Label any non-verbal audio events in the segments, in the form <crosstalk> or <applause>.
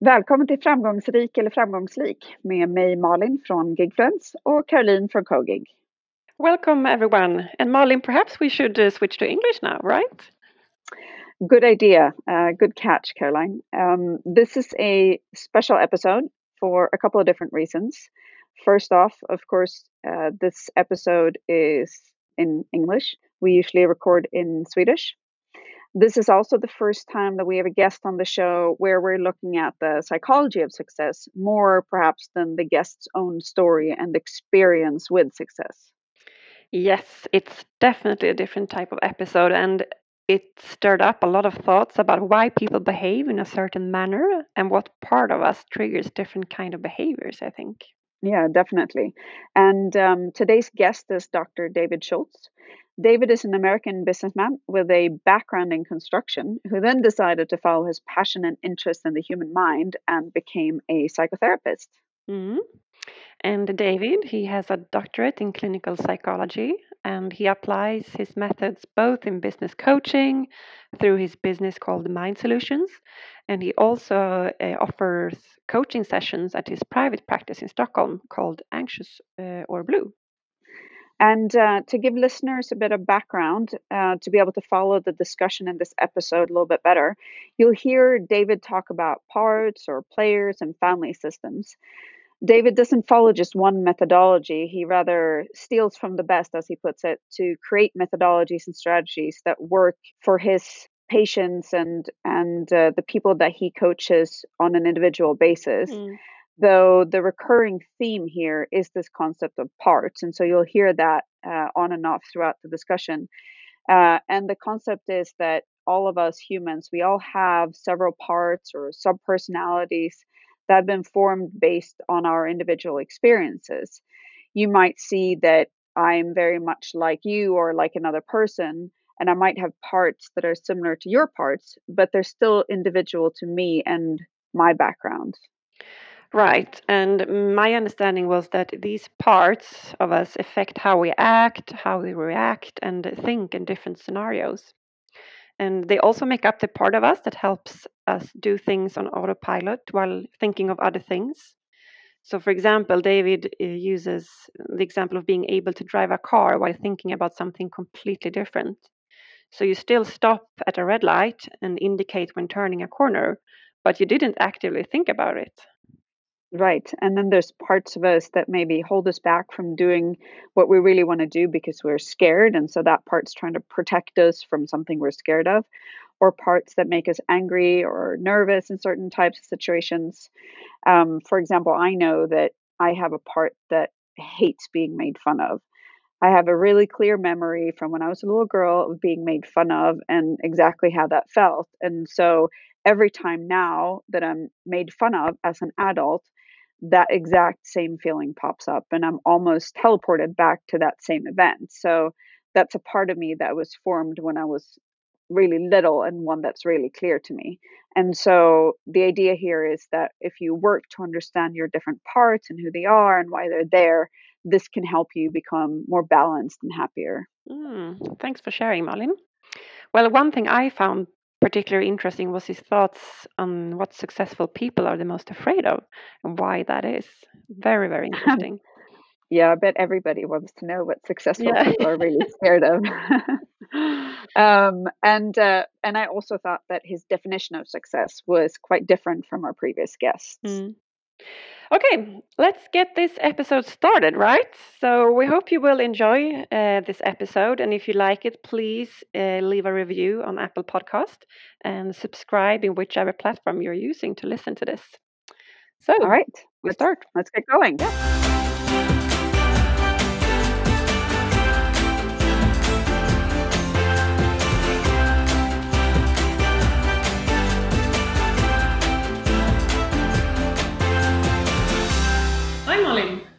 Välkommen till Framgångsrik eller framgångslik med mig Malin från Gigfluence och Caroline från Cogig. Welcome everyone. And Malin, perhaps we should uh, switch to English now, right? Good idea. Uh, good catch, Caroline. Um, this is a special episode for a couple of different reasons. First off, of course, uh, this episode is in English. We usually record in Swedish. This is also the first time that we have a guest on the show where we're looking at the psychology of success more perhaps than the guest's own story and experience with success. Yes, it's definitely a different type of episode and it stirred up a lot of thoughts about why people behave in a certain manner and what part of us triggers different kind of behaviors, I think. Yeah, definitely. And um, today's guest is Dr. David Schultz. David is an American businessman with a background in construction who then decided to follow his passion and interest in the human mind and became a psychotherapist. Mm. And David, he has a doctorate in clinical psychology and he applies his methods both in business coaching through his business called Mind Solutions. And he also uh, offers coaching sessions at his private practice in Stockholm called Anxious uh, or Blue. And uh, to give listeners a bit of background uh, to be able to follow the discussion in this episode a little bit better, you'll hear David talk about parts or players and family systems. David doesn't follow just one methodology. He rather steals from the best, as he puts it, to create methodologies and strategies that work for his patients and and uh, the people that he coaches on an individual basis. Mm though the recurring theme here is this concept of parts. And so you'll hear that uh, on and off throughout the discussion. Uh, and the concept is that all of us humans, we all have several parts or subpersonalities that have been formed based on our individual experiences. You might see that I'm very much like you or like another person, and I might have parts that are similar to your parts, but they're still individual to me and my background. Right. And my understanding was that these parts of us affect how we act, how we react, and think in different scenarios. And they also make up the part of us that helps us do things on autopilot while thinking of other things. So, for example, David uh, uses the example of being able to drive a car while thinking about something completely different. So, you still stop at a red light and indicate when turning a corner, but you didn't actively think about it. Right. And then there's parts of us that maybe hold us back from doing what we really want to do because we're scared. And so that part's trying to protect us from something we're scared of, or parts that make us angry or nervous in certain types of situations. Um, for example, I know that I have a part that hates being made fun of. I have a really clear memory from when I was a little girl of being made fun of and exactly how that felt. And so every time now that I'm made fun of as an adult, that exact same feeling pops up and I'm almost teleported back to that same event. So that's a part of me that was formed when I was really little and one that's really clear to me. And so the idea here is that if you work to understand your different parts and who they are and why they're there, this can help you become more balanced and happier. Mm, thanks for sharing, Malin. Well, one thing I found particularly interesting was his thoughts on what successful people are the most afraid of and why that is. Very, very <laughs> interesting. yeah, I bet everybody wants to know what successful yeah. people are really <laughs> scared of. <laughs> um, and uh, and I also thought that his definition of success was quite different from our previous guests. Mm. Okay, let's get this episode started, right? So, we hope you will enjoy uh, this episode. And if you like it, please uh, leave a review on Apple Podcast and subscribe in whichever platform you're using to listen to this. So, all right, we start. Let's get going. Yeah.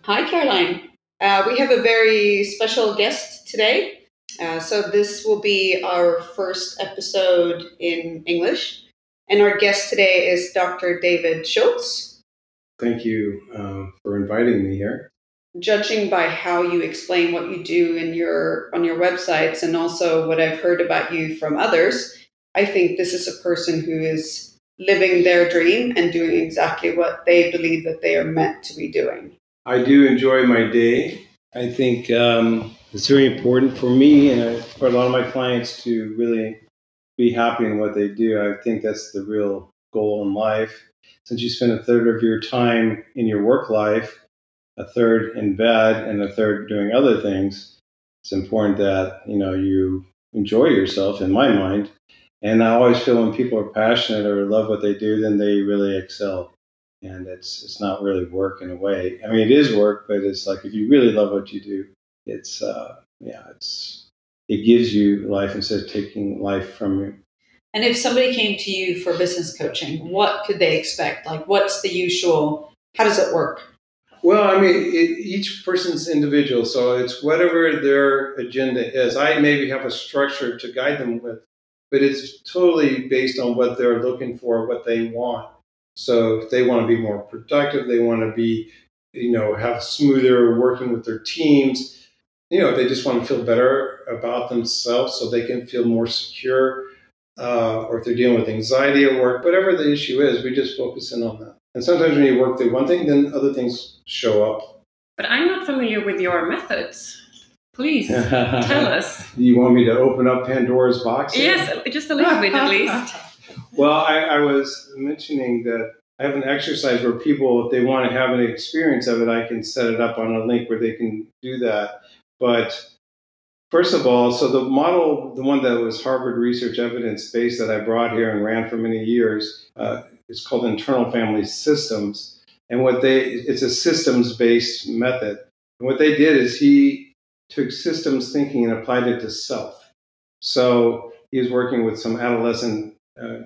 Hi, Caroline. Uh, we have a very special guest today. Uh, so, this will be our first episode in English. And our guest today is Dr. David Schultz. Thank you um, for inviting me here. Judging by how you explain what you do in your on your websites and also what I've heard about you from others, I think this is a person who is living their dream and doing exactly what they believe that they are meant to be doing. I do enjoy my day. I think um, it's very important for me and for a lot of my clients to really be happy in what they do. I think that's the real goal in life. Since you spend a third of your time in your work life, a third in bed, and a third doing other things, it's important that you know you enjoy yourself. In my mind, and I always feel when people are passionate or love what they do, then they really excel. And it's it's not really work in a way. I mean, it is work, but it's like if you really love what you do, it's uh, yeah, it's it gives you life instead of taking life from you. And if somebody came to you for business coaching, what could they expect? Like, what's the usual? How does it work? Well, I mean, it, each person's individual, so it's whatever their agenda is. I maybe have a structure to guide them with, but it's totally based on what they're looking for, what they want. So if they want to be more productive, they want to be, you know, have smoother working with their teams, you know, they just want to feel better about themselves so they can feel more secure. Uh, or if they're dealing with anxiety at work, whatever the issue is, we just focus in on that. And sometimes when you work through one thing, then other things show up. But I'm not familiar with your methods. Please <laughs> tell us. You want me to open up Pandora's box? Yes, just a little bit at least. <laughs> Well, I, I was mentioning that I have an exercise where people, if they want to have an experience of it, I can set it up on a link where they can do that. But first of all, so the model, the one that was Harvard Research Evidence based that I brought here and ran for many years, uh, is called Internal Family Systems. And what they, it's a systems based method. And what they did is he took systems thinking and applied it to self. So he was working with some adolescent uh,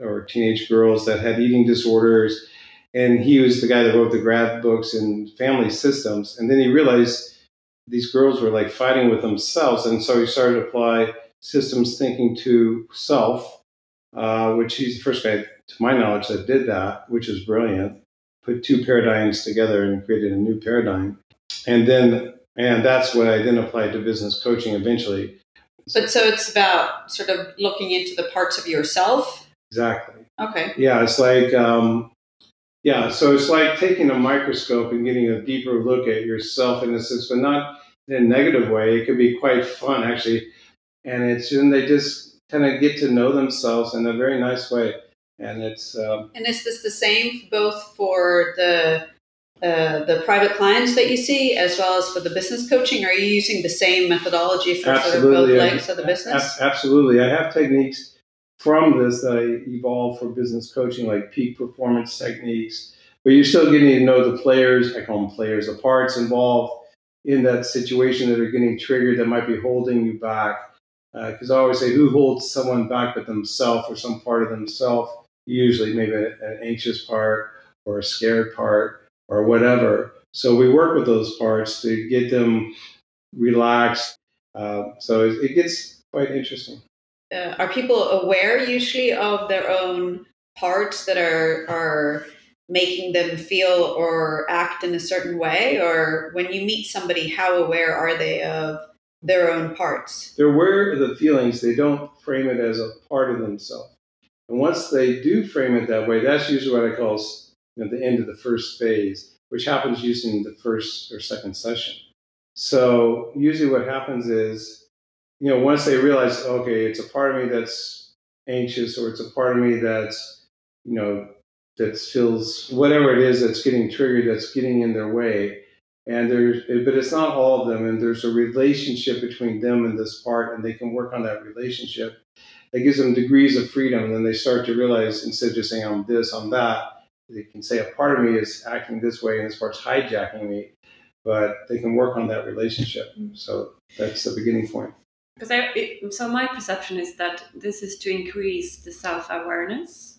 or teenage girls that had eating disorders. And he was the guy that wrote the grad books in family systems. And then he realized these girls were like fighting with themselves. And so he started to apply systems thinking to self, uh, which he's the first guy, to my knowledge, that did that, which is brilliant. Put two paradigms together and created a new paradigm. And then, and that's what I then applied to business coaching eventually. But so it's about sort of looking into the parts of yourself. Exactly. Okay. Yeah, it's like um, yeah, so it's like taking a microscope and getting a deeper look at yourself in a sense, but not in a negative way. It could be quite fun actually, and it's and they just kind of get to know themselves in a very nice way, and it's. Um, and is this the same both for the uh, the private clients that you see as well as for the business coaching? Are you using the same methodology for sort of both legs of the business? Absolutely, I have techniques from this that I evolved for business coaching, like peak performance techniques. But you're still getting to know the players, I call them players, the parts involved in that situation that are getting triggered that might be holding you back. Because uh, I always say, who holds someone back but themselves or some part of themselves? Usually, maybe an anxious part or a scared part or whatever. So we work with those parts to get them relaxed. Uh, so it, it gets quite interesting uh, are people aware usually of their own parts that are are making them feel or act in a certain way? Or when you meet somebody how aware are they of their own parts? They're aware of the feelings. They don't frame it as a part of themselves. And once they do frame it that way that's usually what i call you know, the end of the first phase which happens in the first or second session. So usually what happens is you know, once they realize, okay, it's a part of me that's anxious, or it's a part of me that's, you know, that feels whatever it is that's getting triggered, that's getting in their way. And there's, but it's not all of them, and there's a relationship between them and this part, and they can work on that relationship. That gives them degrees of freedom, and then they start to realize instead of just saying I'm this, I'm that, they can say a part of me is acting this way, and this part's hijacking me. But they can work on that relationship. Mm. So that's the beginning point because I it, so my perception is that this is to increase the self awareness.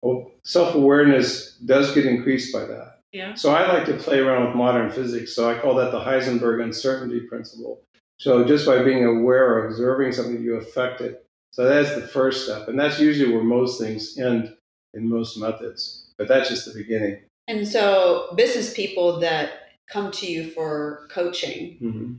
Well, self awareness does get increased by that. Yeah. So I like to play around with modern physics. So I call that the Heisenberg uncertainty principle. So just by being aware or observing something, you affect it. So that's the first step, and that's usually where most things end in most methods. But that's just the beginning. And so, business people that come to you for coaching, mm-hmm.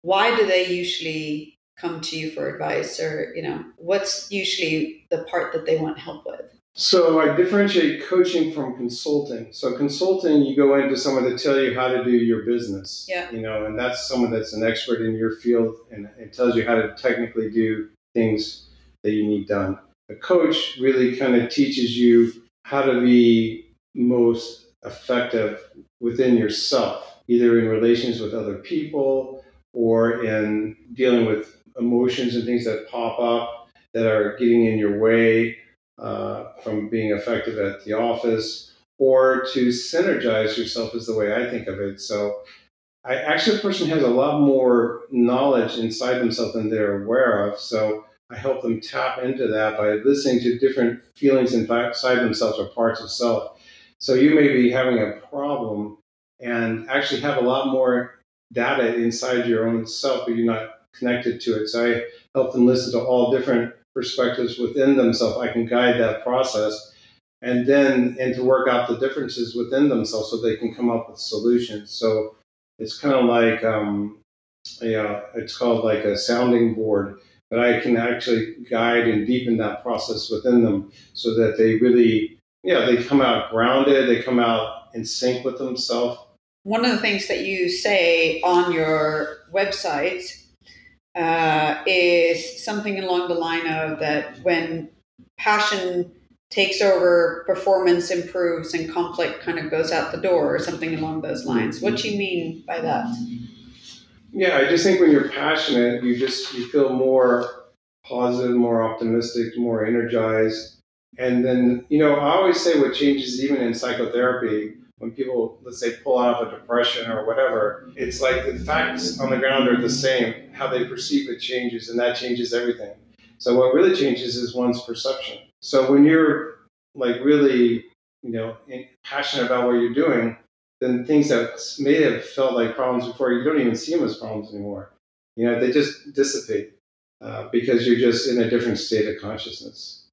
why do they usually come to you for advice or you know what's usually the part that they want help with So I differentiate coaching from consulting. So consulting, you go into someone to tell you how to do your business. Yeah. You know, and that's someone that's an expert in your field and it tells you how to technically do things that you need done. A coach really kind of teaches you how to be most effective within yourself, either in relations with other people or in dealing with emotions and things that pop up that are getting in your way uh, from being effective at the office or to synergize yourself is the way I think of it. So I actually a person has a lot more knowledge inside themselves than they're aware of. So I help them tap into that by listening to different feelings inside themselves or parts of self. So you may be having a problem and actually have a lot more data inside your own self, but you're not connected to it. So I help them listen to all different perspectives within themselves. I can guide that process and then and to work out the differences within themselves so they can come up with solutions. So it's kind of like um, yeah, it's called like a sounding board but I can actually guide and deepen that process within them so that they really, yeah, they come out grounded, they come out in sync with themselves. One of the things that you say on your website uh, is something along the line of that when passion takes over, performance improves, and conflict kind of goes out the door, or something along those lines. What do you mean by that? Yeah, I just think when you're passionate, you just you feel more positive, more optimistic, more energized. And then, you know, I always say what changes even in psychotherapy when people, let's say, pull out of a depression or whatever, it's like the facts on the ground are the same. How they perceive it changes, and that changes everything. So what really changes is one's perception. So when you're like really, you know, passionate about what you're doing, then things that may have felt like problems before, you don't even see them as problems anymore. You know, they just dissipate uh, because you're just in a different state of consciousness.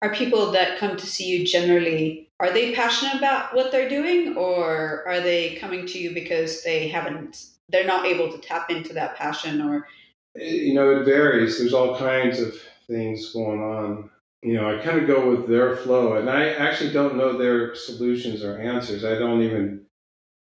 Are people that come to see you generally are they passionate about what they're doing, or are they coming to you because they haven't, they're not able to tap into that passion, or? Eh, you know, it varies. There's all kinds of things going on you know, I kind of go with their flow, and I actually don't know their solutions or answers. I don't even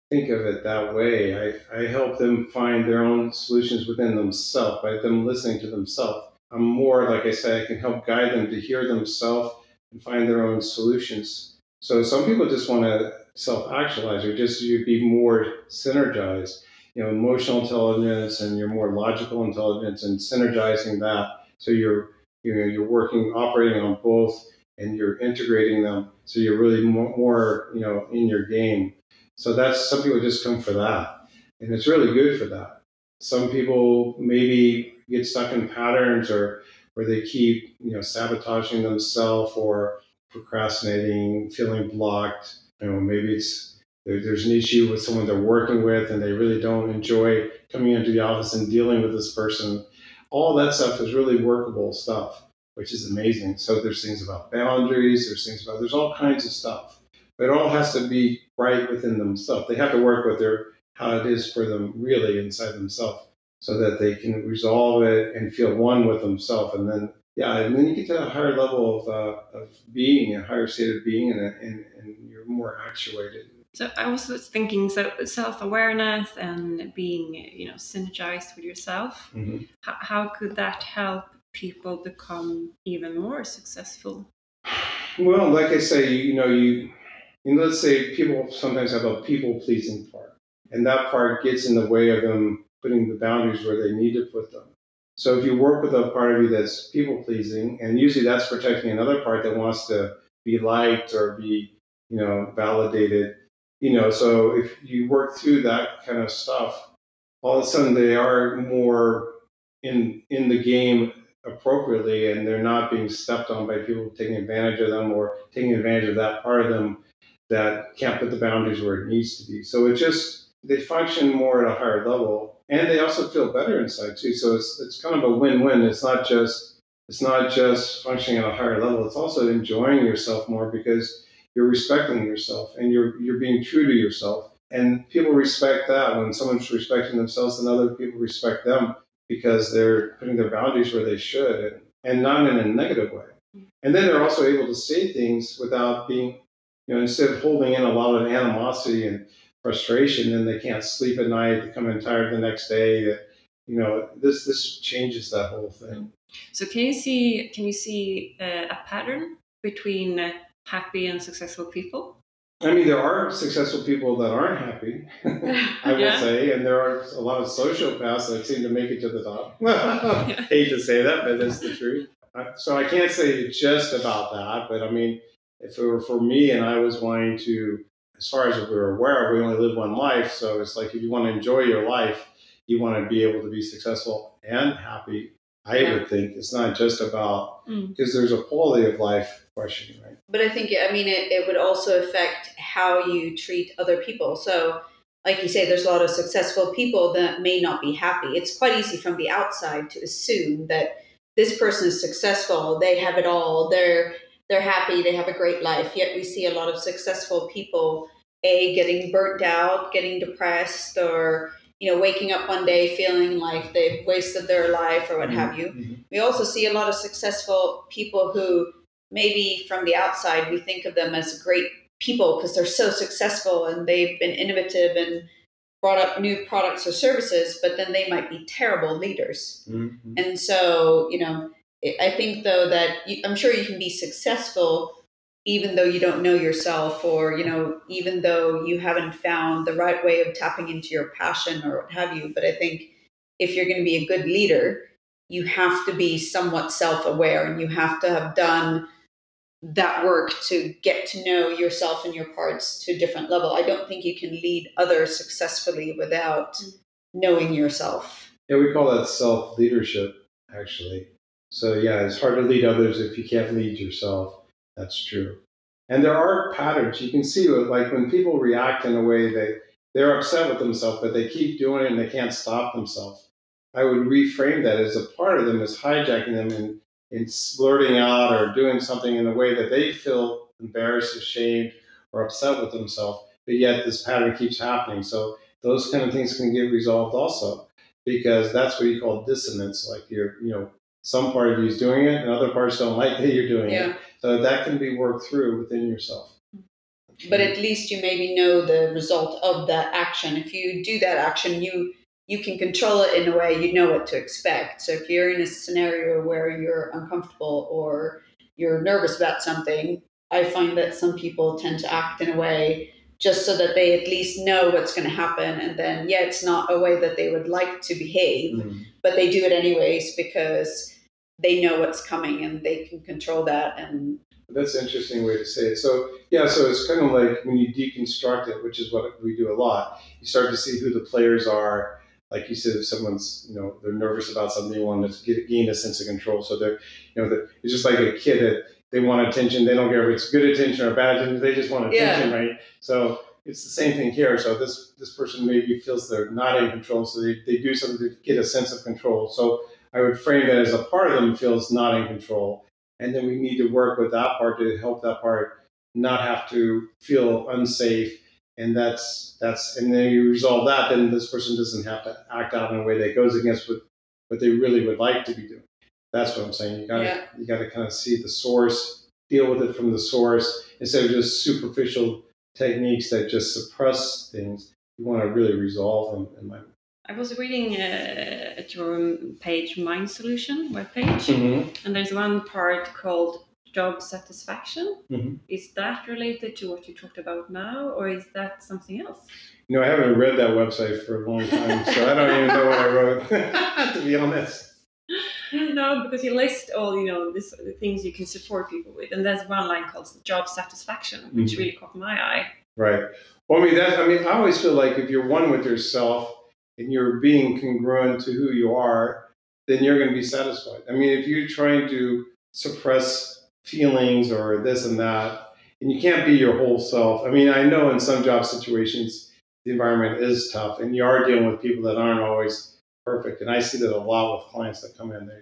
think of it that way. I, I help them find their own solutions within themselves by them listening to themselves. I'm more, like I said I can help guide them to hear themselves and find their own solutions. So some people just want to self-actualize or just you be more synergized. You know, emotional intelligence and your more logical intelligence and synergizing that. So you're you know you're working operating on both and you're integrating them so you're really more, more you know in your game so that's some people just come for that, and it's really good for that. Some people maybe get stuck in patterns or where they keep you know sabotaging themselves or procrastinating, feeling blocked. You know, maybe it's there, there's an issue with someone they're working with and they really don't enjoy coming into the office and dealing with this person. All that stuff is really workable stuff, which is amazing. So there's things about boundaries, there's things about there's all kinds of stuff. But it all has to be right within themselves. They have to work with their how it is for them really inside themselves so that they can resolve it and feel one with themselves. And then, yeah, and then you get to a higher level of, uh, of being, a higher state of being, and, and, and you're more actuated. So I was thinking, so self-awareness and being, you know, synergized with yourself. Mm-hmm. How, how could that help people become even more successful? Well, like I say, you know, you and let's say people sometimes have a people pleasing part, and that part gets in the way of them putting the boundaries where they need to put them. So if you work with a part of you that's people pleasing, and usually that's protecting another part that wants to be liked or be, you know, validated, you know, so if you work through that kind of stuff, all of a sudden they are more in in the game appropriately and they're not being stepped on by people taking advantage of them or taking advantage of that part of them that can't put the boundaries where it needs to be. So it just they function more at a higher level, and they also feel better inside too. So it's it's kind of a win-win. It's not just it's not just functioning at a higher level. It's also enjoying yourself more because you're respecting yourself and you're you're being true to yourself. And people respect that when someone's respecting themselves, and other people respect them because they're putting their boundaries where they should, and, and not in a negative way. And then they're also able to say things without being, you know, instead of holding in a lot of animosity and frustration, then they can't sleep at night, they come in tired the next day. You know, this this changes that whole thing. So can you see can you see uh, a pattern between uh, happy and successful people? I mean, there are successful people that aren't happy, <laughs> I would Yeah. say, and there are a lot of sociopaths that seem to make it to the top. <laughs> Hate to say that, but that's the truth. So I can't say just about that, but I mean, if it were for me and I was wanting to, as far as we were aware, of, we only live one life. So it's like if you want to enjoy your life, you want to be able to be successful and happy. I Yeah. would think it's not just about Mm. because there's a quality of life question, right? But I think, I mean, it, it would also affect how you treat other people. So, like you say, there's a lot of successful people that may not be happy. It's quite easy from the outside to assume that this person is successful, they have it all, they're they're happy, they have a great life. Yet we see a lot of successful people, a getting burnt out, getting depressed, or you know, waking up one day feeling like they've wasted their life or what have you. Mhm. We also see a lot of successful people who maybe from the outside we think of them as great people because they're so successful and they've been innovative and brought up new products or services, but then they might be terrible leaders. Mhm. And so, you know, I I think though that you, I'm sure you can be successful even though you don't know yourself or, you know, even though you haven't found the right way of tapping into your passion or what have you. But I think if you're going to be a good leader, you have to be somewhat self aware and you have to have done that work to get to know yourself and your parts to a different level. I don't think you can lead others successfully without mm. knowing yourself. Yeah, we call that self leadership, actually. So, yeah, it's hard to lead others if you can't lead yourself. That's true. And there are patterns. You can see like when people react in a way that they're upset with themselves, but they keep doing it and they can't stop themselves. I would reframe that as a part of them is hijacking them and, and blurting out or doing something in a way that they feel embarrassed, ashamed, or upset with themselves. But yet this pattern keeps happening. So those kind of things can get resolved also because that's what you call dissonance. Like you're, you know, some part of you is doing it and other parts don't like that you're doing Yeah. it. So that can be worked through within yourself. but at least you maybe know the result of that action. If you do that action, you you can control it in a way you know what to expect. So if you're in a scenario where you're uncomfortable or you're nervous about something, I find that some people tend to act in a way just so that they at least know what's going to happen and then yeah it's not a way that they would like to behave Mhm. but they do it anyways because they know what's coming and they can control that and That's an interesting way to say it. So yeah, so it's kind of like when you deconstruct it, which is what we do a lot. You start to see who the players are. Like you said, if someone's you know they're nervous about something, they want to get, gain a sense of control. So they're you know they're, it's just like a kid that they want attention. They don't care if it's good attention or bad attention. They just want attention, right? So it's the same thing here. So this this person maybe feels they're not in control, so they, they do something to get a sense of control. So I would frame that as a part of them feels not in control. And then we need to work with that part to help that part not have to feel unsafe. And that's that's and then you resolve that then this person doesn't have to act out in a way that goes against what what they really would like to be doing. That's what i'm saying. You gotta Yeah. you gotta kind of see the source deal with it from the source instead of just superficial techniques that just suppress things. You want to really resolve them in my I was reading uh, at your page, Mind Solution webpage, Mm-hmm. and there's one part called job satisfaction. Mhm. Is that related to what you talked about now, or is that something else? you know i haven't read that website for a long time so i don't even know what i wrote <laughs> to be honest No, because you list all you know this, the things you can support people with, and there's one line called job satisfaction, which Mhm. really caught my eye. Right. Well, I mean, that, I mean, I always feel like if you're one with yourself and you're being congruent to who you are, then you're going to be satisfied. I mean, if you're trying to suppress feelings or this and that, and you can't be your whole self. I mean, I know in some job situations, the environment is tough and you are dealing with people that aren't always perfect. And I see that a lot with clients that come in. They,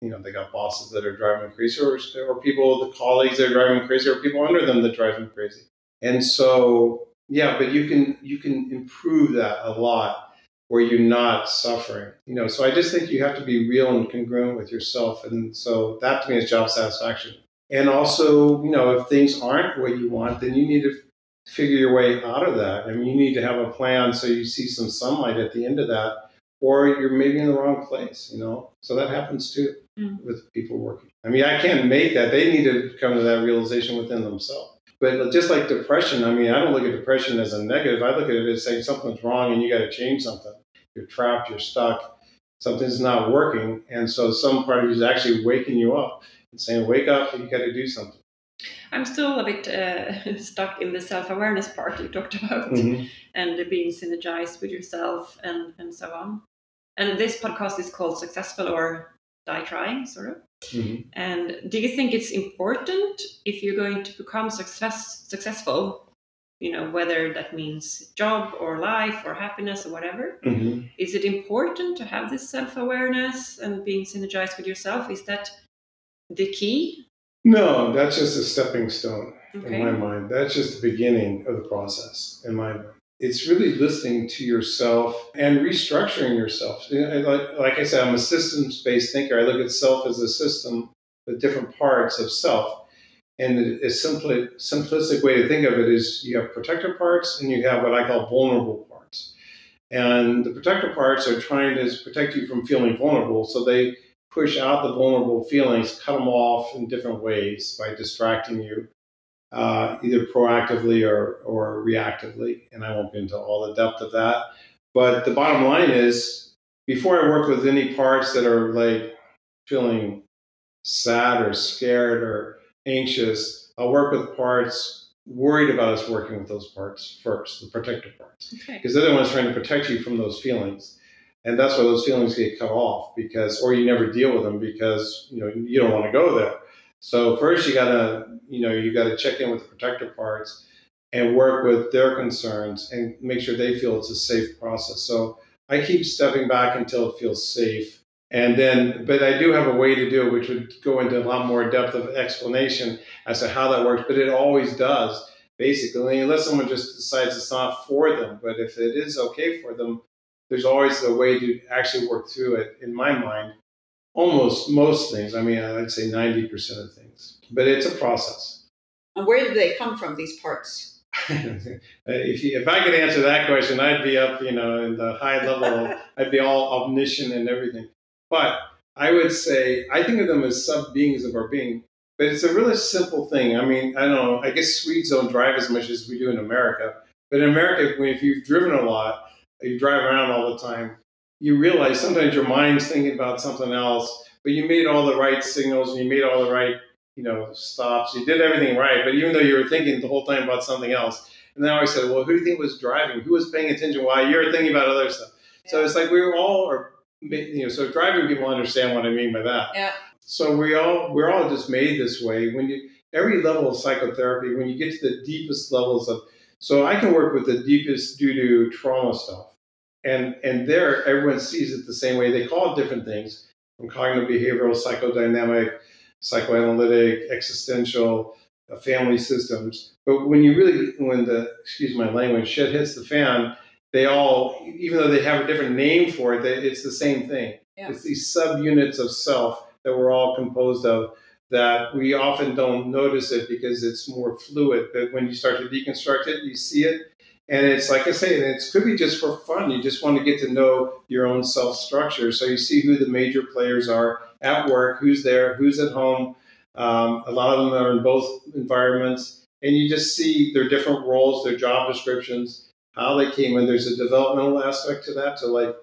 you know, they got bosses that are driving them crazy or, or people, the colleagues that are driving them crazy or people under them that drive them crazy. And so, yeah, but you can you can improve that a lot where you're not suffering. You know, so I just think you have to be real and congruent with yourself, and so that to me is job satisfaction. And also, you know, if things aren't what you want, then you need to figure your way out of that. I mean, you need to have a plan so you see some sunlight at the end of that, or you're maybe in the wrong place. You know, so that happens too mm. with people working. I mean, I can't make that. They need to come to that realization within themselves. But just like depression, I mean, I don't look at depression as a negative. I look at it as saying something's wrong and you got to change something. You're trapped, you're stuck, something's not working. And so some part of you is actually waking you up and saying, wake up, you got to do something. I'm still a bit uh, <laughs> stuck in the self awareness part you talked <laughs> about mm-hmm. and being synergized with yourself and, and so on. And this podcast is called Successful or Die Trying, sort of. Mm-hmm. And do you think it's important if you're going to become success successful? You know, whether that means job or life or happiness or whatever. Mm-hmm. Is it important to have this self awareness and being synergized with yourself? Is that the key? No, that's just a stepping stone okay. in my mind. That's just the beginning of the process in my mind it's really listening to yourself and restructuring yourself. Like, like I said, I'm a systems based thinker. I look at self as a system with different parts of self. And a simply, simplistic way to think of it is you have protector parts and you have what I call vulnerable parts. And the protector parts are trying to protect you from feeling vulnerable. So they push out the vulnerable feelings, cut them off in different ways by distracting you uh, either proactively or, or reactively. And I won't get into all the depth of that. But the bottom line is before I work with any parts that are like feeling sad or scared or anxious, I'll work with parts worried about us working with those parts first, the protective parts. Because okay. they're the ones trying to protect you from those feelings. And that's why those feelings get cut off because, or you never deal with them because, you know, you don't want to go there. So first you gotta, you know, you gotta check in with the protective parts and work with their concerns and make sure they feel it's a safe process. So I keep stepping back until it feels safe. And then, but I do have a way to do it, which would go into a lot more depth of explanation as to how that works. But it always does, basically, unless someone just decides it's not for them. But if it is okay for them, there's always a way to actually work through it, in my mind, almost most things. I mean, I'd say 90% of things, but it's a process. And where do they come from, these parts? <laughs> if, you, if I could answer that question, I'd be up, you know, in the high level, <laughs> I'd be all omniscient and everything. But I would say, I think of them as sub beings of our being, but it's a really simple thing. I mean, I don't know, I guess Swedes don't drive as much as we do in America. But in America, if you've driven a lot, you drive around all the time, you realize sometimes your mind's thinking about something else, but you made all the right signals and you made all the right, you know, stops. You did everything right, but even though you were thinking the whole time about something else, and then I always said, well, who do you think was driving? Who was paying attention? Why you're thinking about other stuff? Yeah. So it's like we all are, you know. So driving people understand what I mean by that. Yeah. So we all we're all just made this way. When you every level of psychotherapy, when you get to the deepest levels of, so I can work with the deepest due to trauma stuff and and there everyone sees it the same way. They call it different things from cognitive behavioral, psychodynamic, psychoanalytic, existential, uh, family systems. But when you really when the excuse my language shit hits the fan, they all even though they have a different name for it, they, it's the same thing. Yeah. It's these subunits of self that we're all composed of that we often don't notice it because it's more fluid. But when you start to deconstruct it, you see it, and it's like I say, it could be just for fun. You just want to get to know your own self structure. So you see who the major players are at work, who's there, who's at home. Um, a lot of them are in both environments. And you just see their different roles, their job descriptions, how they came in. There's a developmental aspect to that. to like,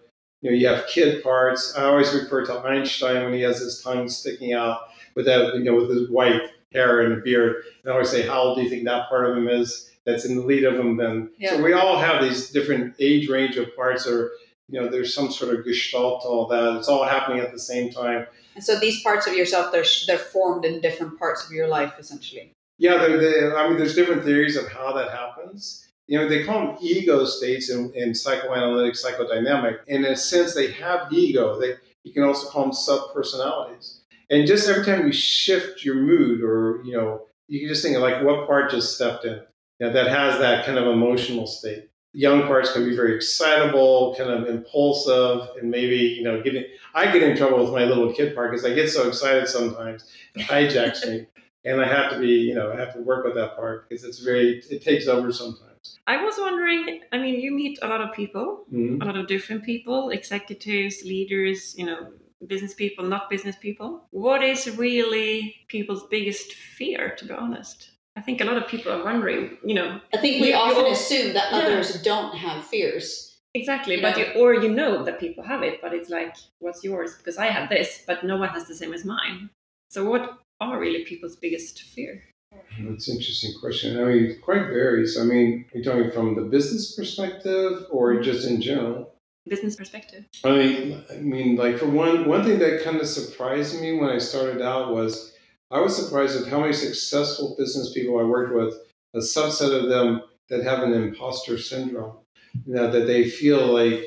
you know, you have kid parts. I always refer to Einstein when he has his tongue sticking out with that, you know, with his white hair and beard. And I always say, how old do you think that part of him is? that's in the lead of him then yeah. so we all have these different age range of parts or you know there's some sort of gestalt to all that it's all happening at the same time and so these parts of yourself they're they're formed in different parts of your life essentially yeah they're, they, i mean there's different theories of how that happens you know they call them ego states in, in psychoanalytic psychodynamic in a sense they have ego they you can also call them subpersonalities and just every time you shift your mood or you know you can just think of like what part just stepped in you know, that has that kind of emotional state. young parts can be very excitable, kind of impulsive, and maybe you know, getting. I get in trouble with my little kid part because I get so excited sometimes, it hijacks me, and I have to be, you know, I have to work with that part because it's very, it takes over sometimes. I was wondering. I mean, you meet a lot of people, Mhm. a lot of different people, executives, leaders, you know, business people, not business people. What is really people's biggest fear, to be honest? I think a lot of people are wondering, you know, I think we You- you often all- assume that Yeah. others don't have fears. exactly, You but know. you, or you know that people have it, but it's like, what's yours? Because I have this, but no one has the same as mine. So what are really people's biggest fear? That's an interesting question. I mean, it quite varies. I mean, you're you talking from the business perspective or just in general? Business perspective. I mean, I mean, like for one, one thing that kind of surprised me when I started out was I was surprised at how many successful business people I worked with. A subset of them that have an imposter syndrome, you know, that they feel like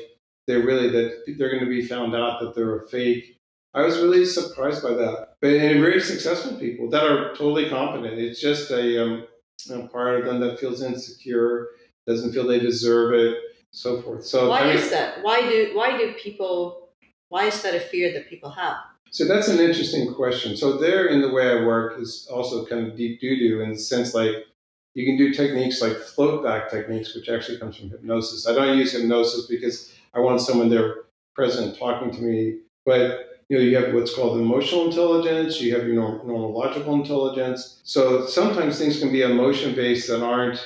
they're really that they're going to be found out that they're a fake. I was really surprised by that. But and very successful people that are totally competent. It's just a, um, a part of them that feels insecure, doesn't feel they deserve it, so forth. So Why I mean- is that? Why do why do people why is that a fear that people have? So that's an interesting question. So there, in the way I work, is also kind of deep doo doo in the sense like you can do techniques like float back techniques, which actually comes from hypnosis. I don't use hypnosis because I want someone there present talking to me, but you know, you have what's called emotional intelligence, you have your norm- neurological intelligence. So sometimes things can be emotion based that aren't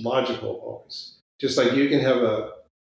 logical always. Just like you can have a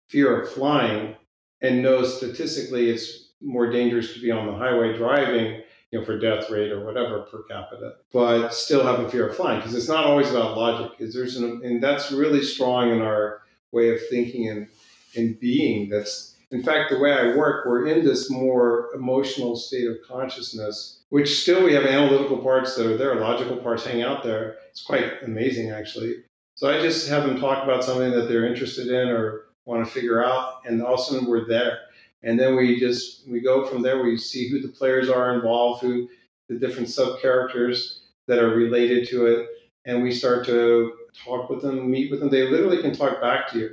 fear of flying and know statistically it's more dangerous to be on the highway driving, you know, for death rate or whatever per capita, but still have a fear of flying because it's not always about logic. Is there's an, and that's really strong in our way of thinking and and being. That's in fact the way I work. We're in this more emotional state of consciousness, which still we have analytical parts that are there, logical parts hang out there. It's quite amazing actually. So I just have them talk about something that they're interested in or want to figure out, and all of a sudden we're there and then we just we go from there we see who the players are involved who the different sub characters that are related to it and we start to talk with them meet with them they literally can talk back to you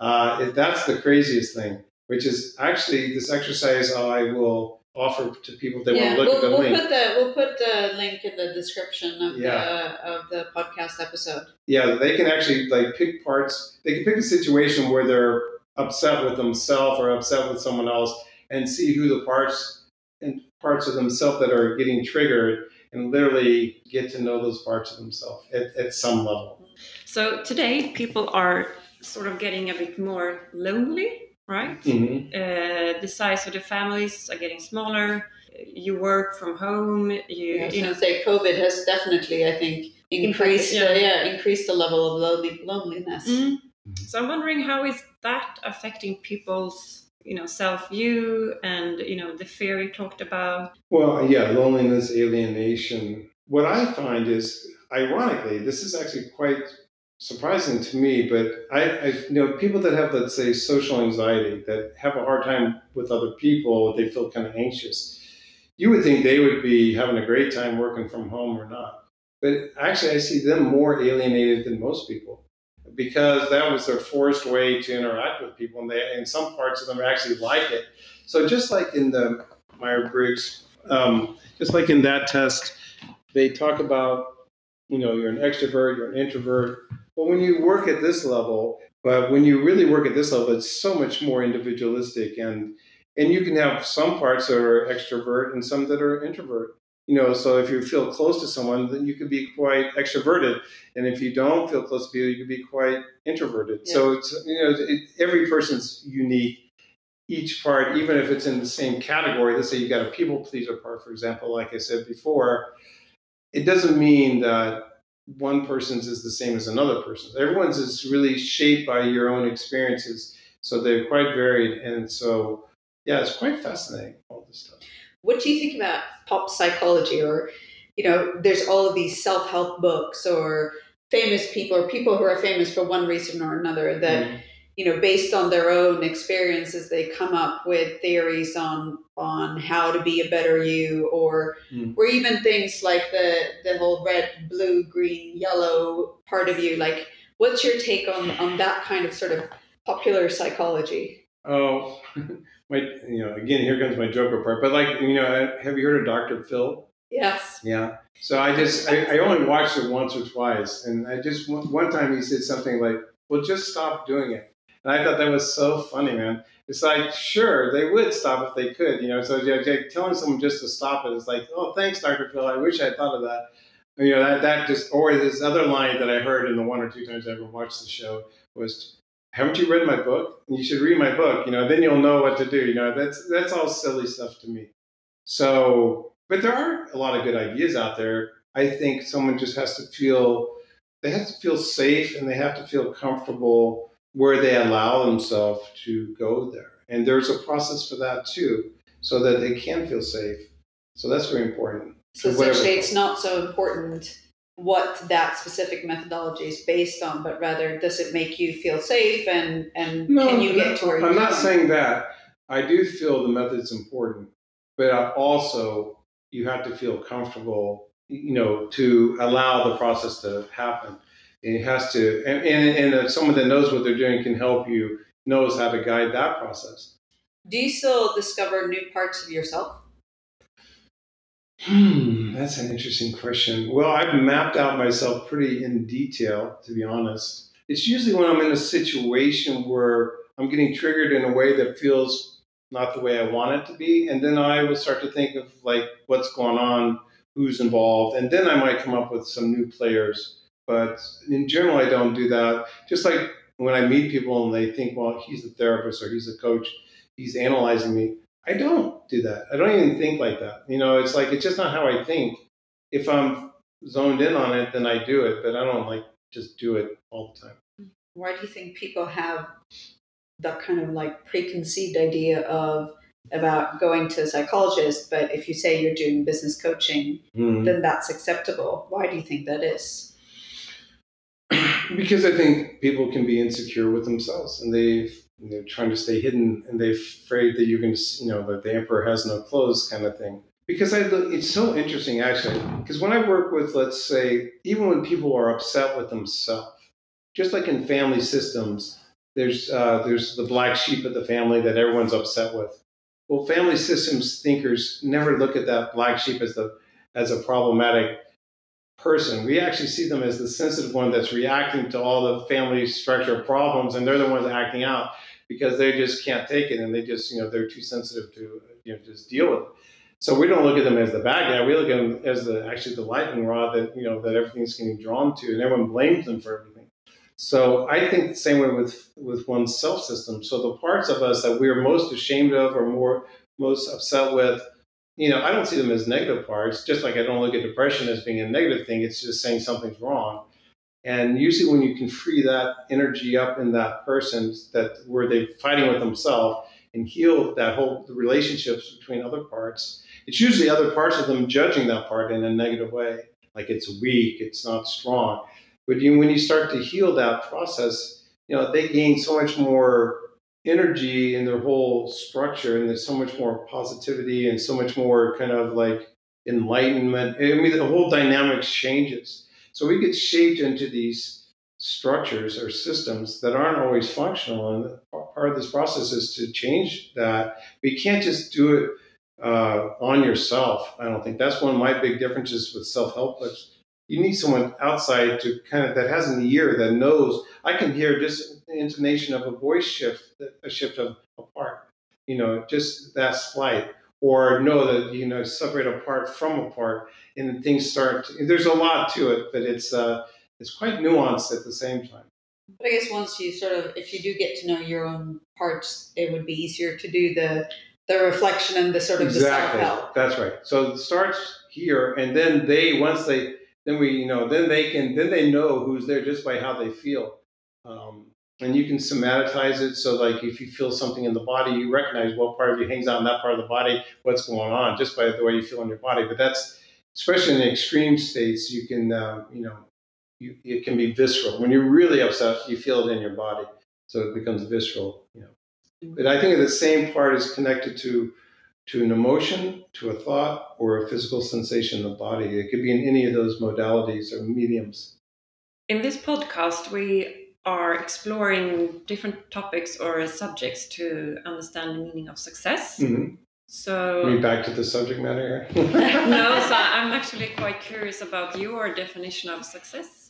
uh, if that's the craziest thing which is actually this exercise i will offer to people if they yeah, want to look we'll, at the we'll link put the we'll put the link in the description of Yeah. the of the podcast episode. yeah they can actually like pick parts they can pick a situation where they're upset with themselves or upset with someone else and see who the parts and parts of themselves that are getting triggered and literally get to know those parts of themselves at, at some level So today, people are sort of getting a bit more lonely, right? mm-hmm. Uh, the size of the families are getting smaller. You work from home. You, Yeah, you know, say COVID has definitely, I think, increased yeah. the, yeah increased the level of lonely, loneliness. Mm. So I'm wondering how is that affecting people's you know self view and you know the fear you talked about. Well, yeah, loneliness, alienation. What I find is, ironically, this is actually quite surprising to me, but I, I you know people that have, let's say, social anxiety that have a hard time with other people, they feel kind of anxious. You would think they would be having a great time working from home or not, but actually, I see them more alienated than most people because that was their forced way to interact with people, and they, some parts of them actually like it. So just like in the Meyer Briggs, um, just like in that test, they talk about, you know, you're an extrovert, you're an introvert. But when you work at this level, but when you really work at this level, it's so much more individualistic, and and you can have some parts that are extrovert and some that are introvert. You know, so if you feel close to someone, then you could be quite extroverted, and if you don't feel close to people, you could be quite introverted. So it's you know, it, every person's unique each part, even if it's in the same category, let's say you've got a people pleaser part, for example, like I said before, it doesn't mean that one person's is the same as another person's. Everyone's is really shaped by your own experiences. So they're quite varied. And so, yeah, it's quite fascinating, all this stuff. What do you think about pop psychology, or you know, there's all of these self help books, or famous people, or people who are famous for one reason or another that Mm. You know based on their own experiences they come up with theories on on how to be a better you or Mm. or even things like the the whole red blue green yellow part of you like what's your take on on that kind of sort of popular psychology? Oh, <laughs> my, you know, again, here comes my Joker part. But like, you know, have you heard of Dr. Phil? Yes. Yeah. So I just, I, I only watched it once or twice. And I just, one time he said something like, well, just stop doing it. And I thought that was so funny, man. It's like, sure, they would stop if they could, you know. So telling someone just to stop it is like, oh, thanks, Dr. Phil. I wish I thought of that. You know, that, that just, or this other line that I heard in the one or two times I ever watched the show was, haven't you read my book? You should read my book, you know, then you'll know what to do. You know, that's, that's all silly stuff to me. So, but there are a lot of good ideas out there. I think someone just has to feel, they have to feel safe and they have to feel comfortable where they allow themselves to go there. And there's a process for that too, so that they can feel safe. So that's very important. So essentially, it's not so important what that specific methodology is based on, but rather does it make you feel safe and and no, can you get to where I'm not saying that. I do feel the method's important, but also you have to feel comfortable, you know, to allow the process to happen. And it has to, and, and, and someone that knows what they're doing can help you, knows how to guide that process. Do you still discover new parts of yourself? Hmm, that's an interesting question. Well, I've mapped out myself pretty in detail, to be honest. It's usually when I'm in a situation where I'm getting triggered in a way that feels not the way I want it to be. And then I will start to think of like what's going on, who's involved. And then I might come up with some new players but in general, I don't do that. Just like when I meet people and they think, well, he's a therapist or he's a coach, he's analyzing me. I don't do that. I don't even think like that. You know, it's like, it's just not how I think. If I'm zoned in on it, then I do it, but I don't like just do it all the time. Why do you think people have that kind of like preconceived idea of about going to a psychologist, but if you say you're doing business coaching, mm-hmm. then that's acceptable? Why do you think that is? Because I think people can be insecure with themselves and they they're trying to stay hidden and they're afraid that you're going to, you know, that the emperor has no clothes kind of thing. Because I, it's so interesting actually. Because when I work with, let's say, even when people are upset with themselves, just like in family systems, there's uh, there's the black sheep of the family that everyone's upset with. Well, family systems thinkers never look at that black sheep as the as a problematic person. We actually see them as the sensitive one that's reacting to all the family structure problems, and they're the ones acting out because they just can't take it, and they just you know they're too sensitive to you know just deal with it. So we don't look at them as the bad guy. We look at them as the actually the lightning rod that you know that everything's getting drawn to, and everyone blames them for everything. So I think the same way with with one's self system. So the parts of us that we're most ashamed of or more most upset with you know, I don't see them as negative parts, just like I don't look at depression as being a negative thing. It's just saying something's wrong. And usually when you can free that energy up in that person that where they're fighting with themselves and heal that whole the relationships between other parts, it's usually other parts of them judging that part in a negative way, like it's weak, it's not strong. But you, when you start to heal that process, you know, they gain so much more energy in their whole structure and there's so much more positivity and so much more kind of like enlightenment. I mean the whole dynamics changes. So we get shaped into these structures or systems that aren't always functional and part of this process is to change that. You can't just do it uh, on yourself i don't think. That's one of my big differences with self-help books you need someone outside to kind of that has an ear that knows. I can hear just the intonation of a voice shift a shift of a part, you know just that slight. Or know that you know separate apart from apart and things start to, there's a lot to it but it's uh it's quite nuanced at the same time. But i guess once you sort of if you do get to know your own parts it would be easier to do the the reflection and the sort of exactly. the self-help. That's right. So it starts here and then they once they then we, you know, then they can, then they know who's there just by how they feel. Um, and you can somatize it. So, like, if you feel something in the body, you recognize what part of you hangs out in that part of the body, what's going on, just by the way you feel in your body. But that's, especially in extreme states, you can, uh, you know, you, it can be visceral. When you're really upset, you feel it in your body, so it becomes visceral. You know, but I think the same part is connected to to an emotion, to a thought, or a physical sensation in the body. It could be in any of those modalities or mediums. In this podcast, we are exploring different topics or subjects to understand the meaning of success. Mm-hmm. So, I mean, back to the subject matter here. <laughs> no, <laughs> so I'm actually quite curious about your definition of success.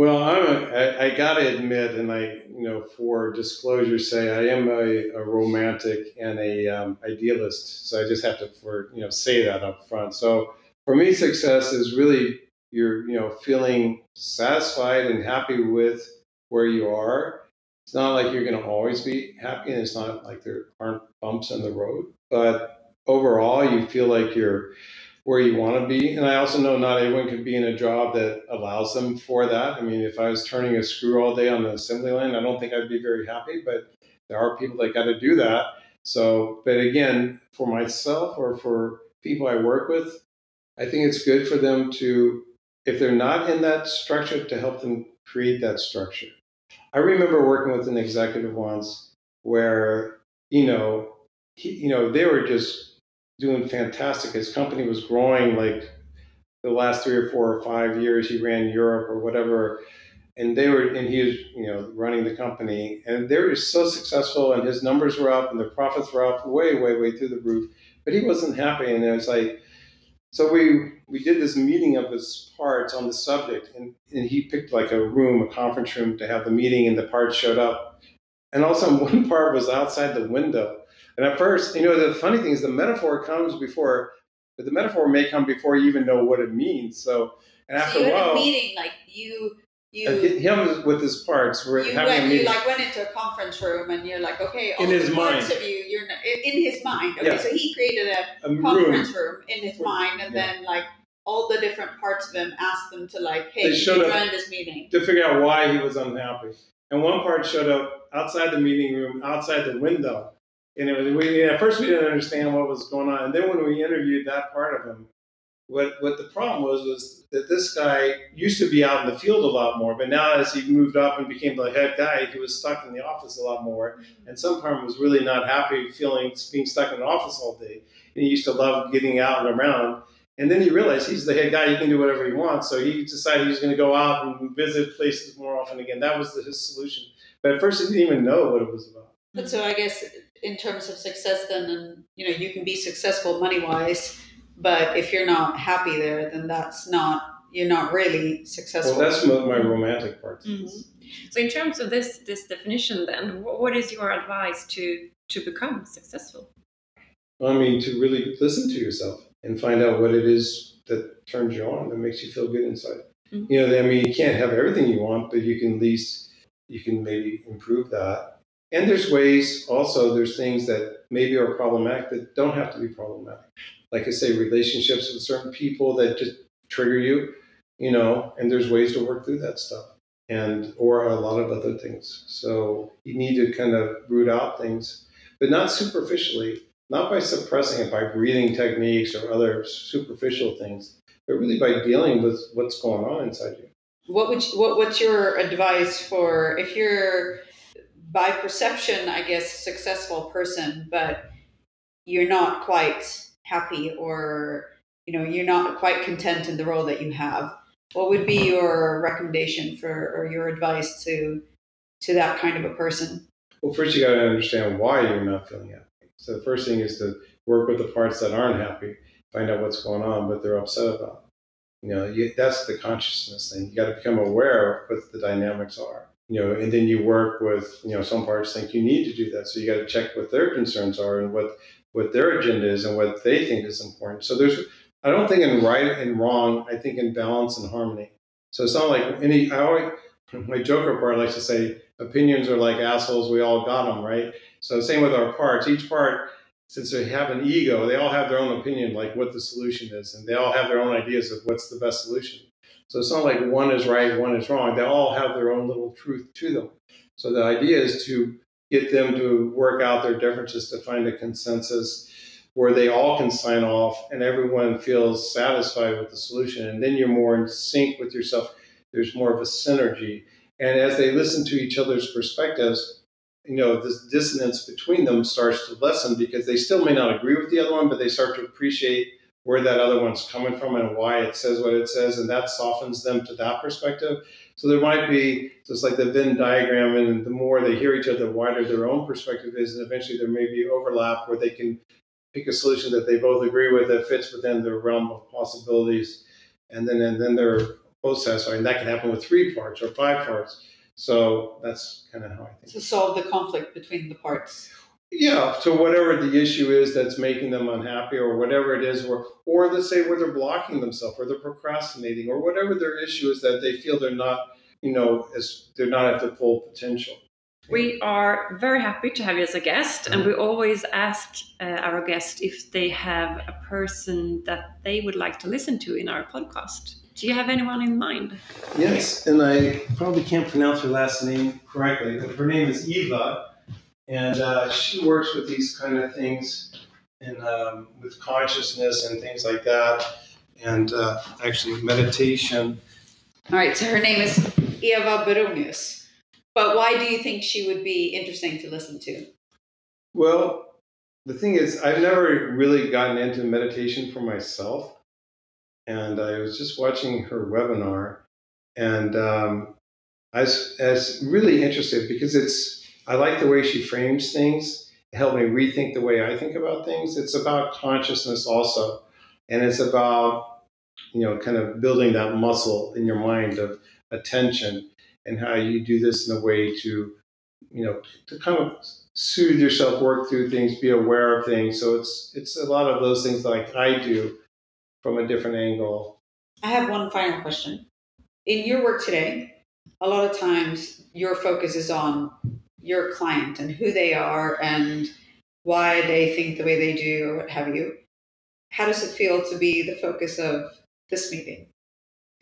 Well, I'm a, I, I got to admit, and I, you know, for disclosure, say I am a, a romantic and a um, idealist. So I just have to, for you know, say that up front. So for me, success is really you're, you know, feeling satisfied and happy with where you are. It's not like you're going to always be happy, and it's not like there aren't bumps in the road. But overall, you feel like you're where you want to be. And I also know not everyone can be in a job that allows them for that. I mean, if I was turning a screw all day on the assembly line, I don't think I'd be very happy, but there are people that got to do that. So, but again, for myself or for people I work with, I think it's good for them to, if they're not in that structure, to help them create that structure. I remember working with an executive once where, you know, he, you know, they were just doing fantastic. His company was growing like the last three or four or five years. He ran Europe or whatever, and they were and he was you know running the company, and they were so successful, and his numbers were up, and the profits were up way way way through the roof. But he wasn't happy, and it was like. So we we did this meeting of his parts on the subject, and, and he picked like a room, a conference room, to have the meeting, and the parts showed up. And also, <laughs> one part was outside the window, and at first, you know, the funny thing is the metaphor comes before, but the metaphor may come before you even know what it means. So, and after so a while, meeting like you. You, uh, him with his parts. We're you having went, a meeting. You like went into a conference room and you're like, okay, all in his parts mind. of you, you're not, in his mind. Okay, yeah. so he created a, a conference room. room. in his mind, and yeah. then like all the different parts of him asked them to like, hey, you join this meeting to figure out why he was unhappy. And one part showed up outside the meeting room, outside the window, and was, we, at first we didn't understand what was going on, and then when we interviewed that part of him, what what the problem was was that this guy used to be out in the field a lot more, but now as he moved up and became the head guy, he was stuck in the office a lot more, and some sometimes was really not happy feeling being stuck in the office all day. And he used to love getting out and around. And then he realized he's the head guy; he can do whatever he wants. So he decided he was going to go out and visit places more often again. That was the, his solution. But at first, he didn't even know what it was about. But so I guess in terms of success, then, and you know, you can be successful money wise, but if you're not happy there, then that's not you're not really successful. Well, that's my romantic part. Mm-hmm. So, in terms of this this definition, then, what is your advice to to become successful? I mean, to really listen to yourself and find out what it is that turns you on, that makes you feel good inside. Mm-hmm. You know, I mean, you can't have everything you want, but you can at least you can maybe improve that and there's ways also, there's things that maybe are problematic that don't have to be problematic. Like I say, relationships with certain people that just trigger you, you know, and there's ways to work through that stuff and or a lot of other things. So you need to kind of root out things, but not superficially, not by suppressing it by breathing techniques or other superficial things, but really by dealing with what's going on inside you. What would you, what what's your advice for if you're by perception, I guess, successful person, but you're not quite happy or you know you're not quite content in the role that you have. What would be your recommendation for or your advice to to that kind of a person? Well first you got to understand why you're not feeling happy. So the first thing is to work with the parts that aren't happy find out what's going on what they're upset about. You know you, that's the consciousness thing. You got to become aware of what the dynamics are you know, and then you work with, you know, some parts think you need to do that. So you got to check what their concerns are and what, what their agenda is and what they think is important. So there's, I don't think in right and wrong, I think in balance and harmony. So it's not like any, I always, my Joker part likes to say, opinions are like assholes, we all got them, right? So same with our parts. Each part, since they have an ego, they all have their own opinion, like what the solution is, and they all have their own ideas of what's the best solution. So it's not like one is right, one is wrong. They all have their own little truth to them. So the idea is to get them to work out their differences to find a consensus where they all can sign off and everyone feels satisfied with the solution. And then you're more in sync with yourself. There's more of a synergy. And as they listen to each other's perspectives, you know, this dissonance between them starts to lessen because they still may not agree with the other one, but they start to appreciate where that other one's coming from and why it says what it says, and that softens them to that perspective. So there might be just like the Venn diagram, and the more they hear each other, the wider their own perspective is, and eventually there may be overlap where they can pick a solution that they both agree with that fits within their realm of possibilities, and then and then they're both satisfied. And that can happen with three parts or five parts. So that's kind of how I think. To solve the conflict between the parts. Yeah, so whatever the issue is that's making them unhappy, or whatever it is, or or let's say where they're blocking themselves, or they're procrastinating, or whatever their issue is that they feel they're not, you know, as they're not at their full potential. We are very happy to have you as a guest, and we always ask uh, our guests if they have a person that they would like to listen to in our podcast. Do you have anyone in mind? Yes, and I probably can't pronounce her last name correctly, but her name is Eva and uh, she works with these kind of things and um, with consciousness and things like that, and uh, actually meditation. All right, so her name is Eva Baronius. But why do you think she would be interesting to listen to? Well, the thing is, I've never really gotten into meditation for myself. And I was just watching her webinar, and um, I was, I was really interested because it's I like the way she frames things. It helped me rethink the way I think about things. It's about consciousness also. And it's about, you know, kind of building that muscle in your mind of attention and how you do this in a way to, you know, to kind of soothe yourself, work through things, be aware of things. So it's it's a lot of those things like I do from a different angle. I have one final question. In your work today, a lot of times your focus is on your client and who they are and why they think the way they do or what have you. How does it feel to be the focus of this meeting?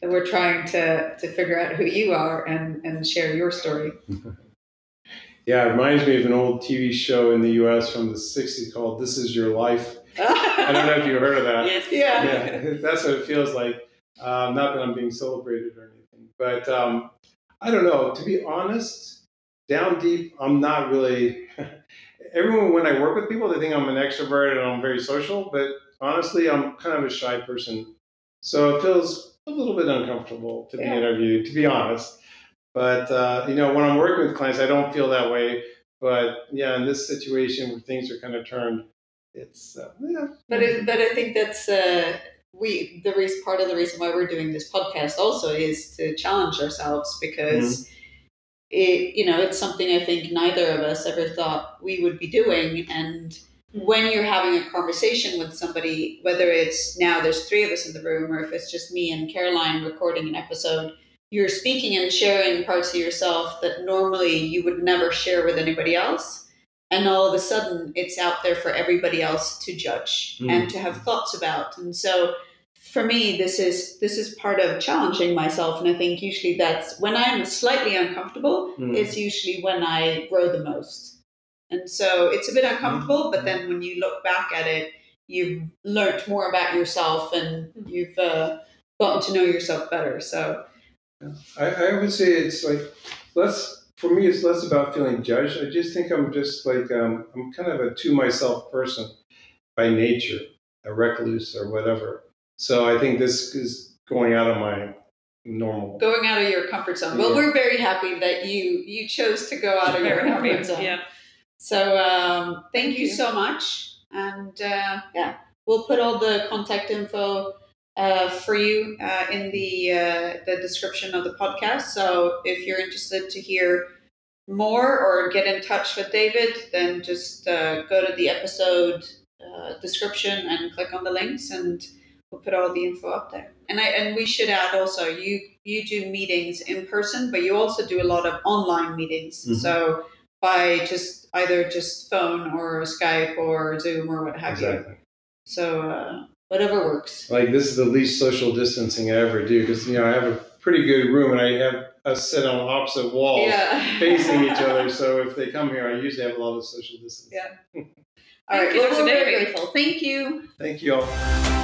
That we're trying to, to figure out who you are and, and share your story. <laughs> yeah, it reminds me of an old TV show in the US from the 60s called This Is Your Life. <laughs> I don't know if you heard of that. Yes. Yeah. yeah <laughs> that's what it feels like. Um, not that I'm being celebrated or anything, but um, I don't know. To be honest, down deep, I'm not really. <laughs> everyone, when I work with people, they think I'm an extrovert and I'm very social, but honestly, I'm kind of a shy person. So it feels a little bit uncomfortable to be yeah. interviewed, to be honest. But uh, you know, when I'm working with clients, I don't feel that way. But yeah, in this situation where things are kind of turned, it's uh, yeah. But it, but I think that's uh, we the reason part of the reason why we're doing this podcast also is to challenge ourselves because. Mm-hmm it you know it's something i think neither of us ever thought we would be doing. And when you're having a conversation with somebody whether it's now there's three of us in the room or if it's just me and caroline recording an episode you're speaking and sharing parts of yourself that normally you would never share with anybody else. And all of a sudden it's out there for everybody else to judge mm. and to have thoughts about. And so for me this is this is part of challenging myself and i think usually that's when i'm slightly uncomfortable mm. is usually when i grow the most. And so it's a bit uncomfortable mm. but then when you look back at it you've learned more about yourself and you've uh, gotten to know yourself better so. I, I would say it's like less for me it's less about feeling judged. I just think i'm just like um, i'm kind of a to myself person by nature a recluse or whatever so I think this is going out of my normal going out of your comfort zone. Well, we're very happy that you you chose to go out of your comfort zone. Yeah. So um, thank, thank you, you, so much, and uh, yeah, we'll put all the contact info uh, for you uh, in the uh, the description of the podcast. So if you're interested to hear more or get in touch with David, then just uh, go to the episode uh, description and click on the links and we'll put all the info up there. And I and we should add also you you do meetings in person, but you also do a lot of online meetings. Mm-hmm. So by just either just phone or Skype or Zoom or what have exactly. you. So uh, whatever works. Like this is the least social distancing I ever do because you know I have a pretty good room and I have us sit on opposite walls yeah. <laughs> facing each other. So if they come here, I usually have a lot of social distance. Yeah. <laughs> all right. Well, we're very grateful. Thank you. Thank you all.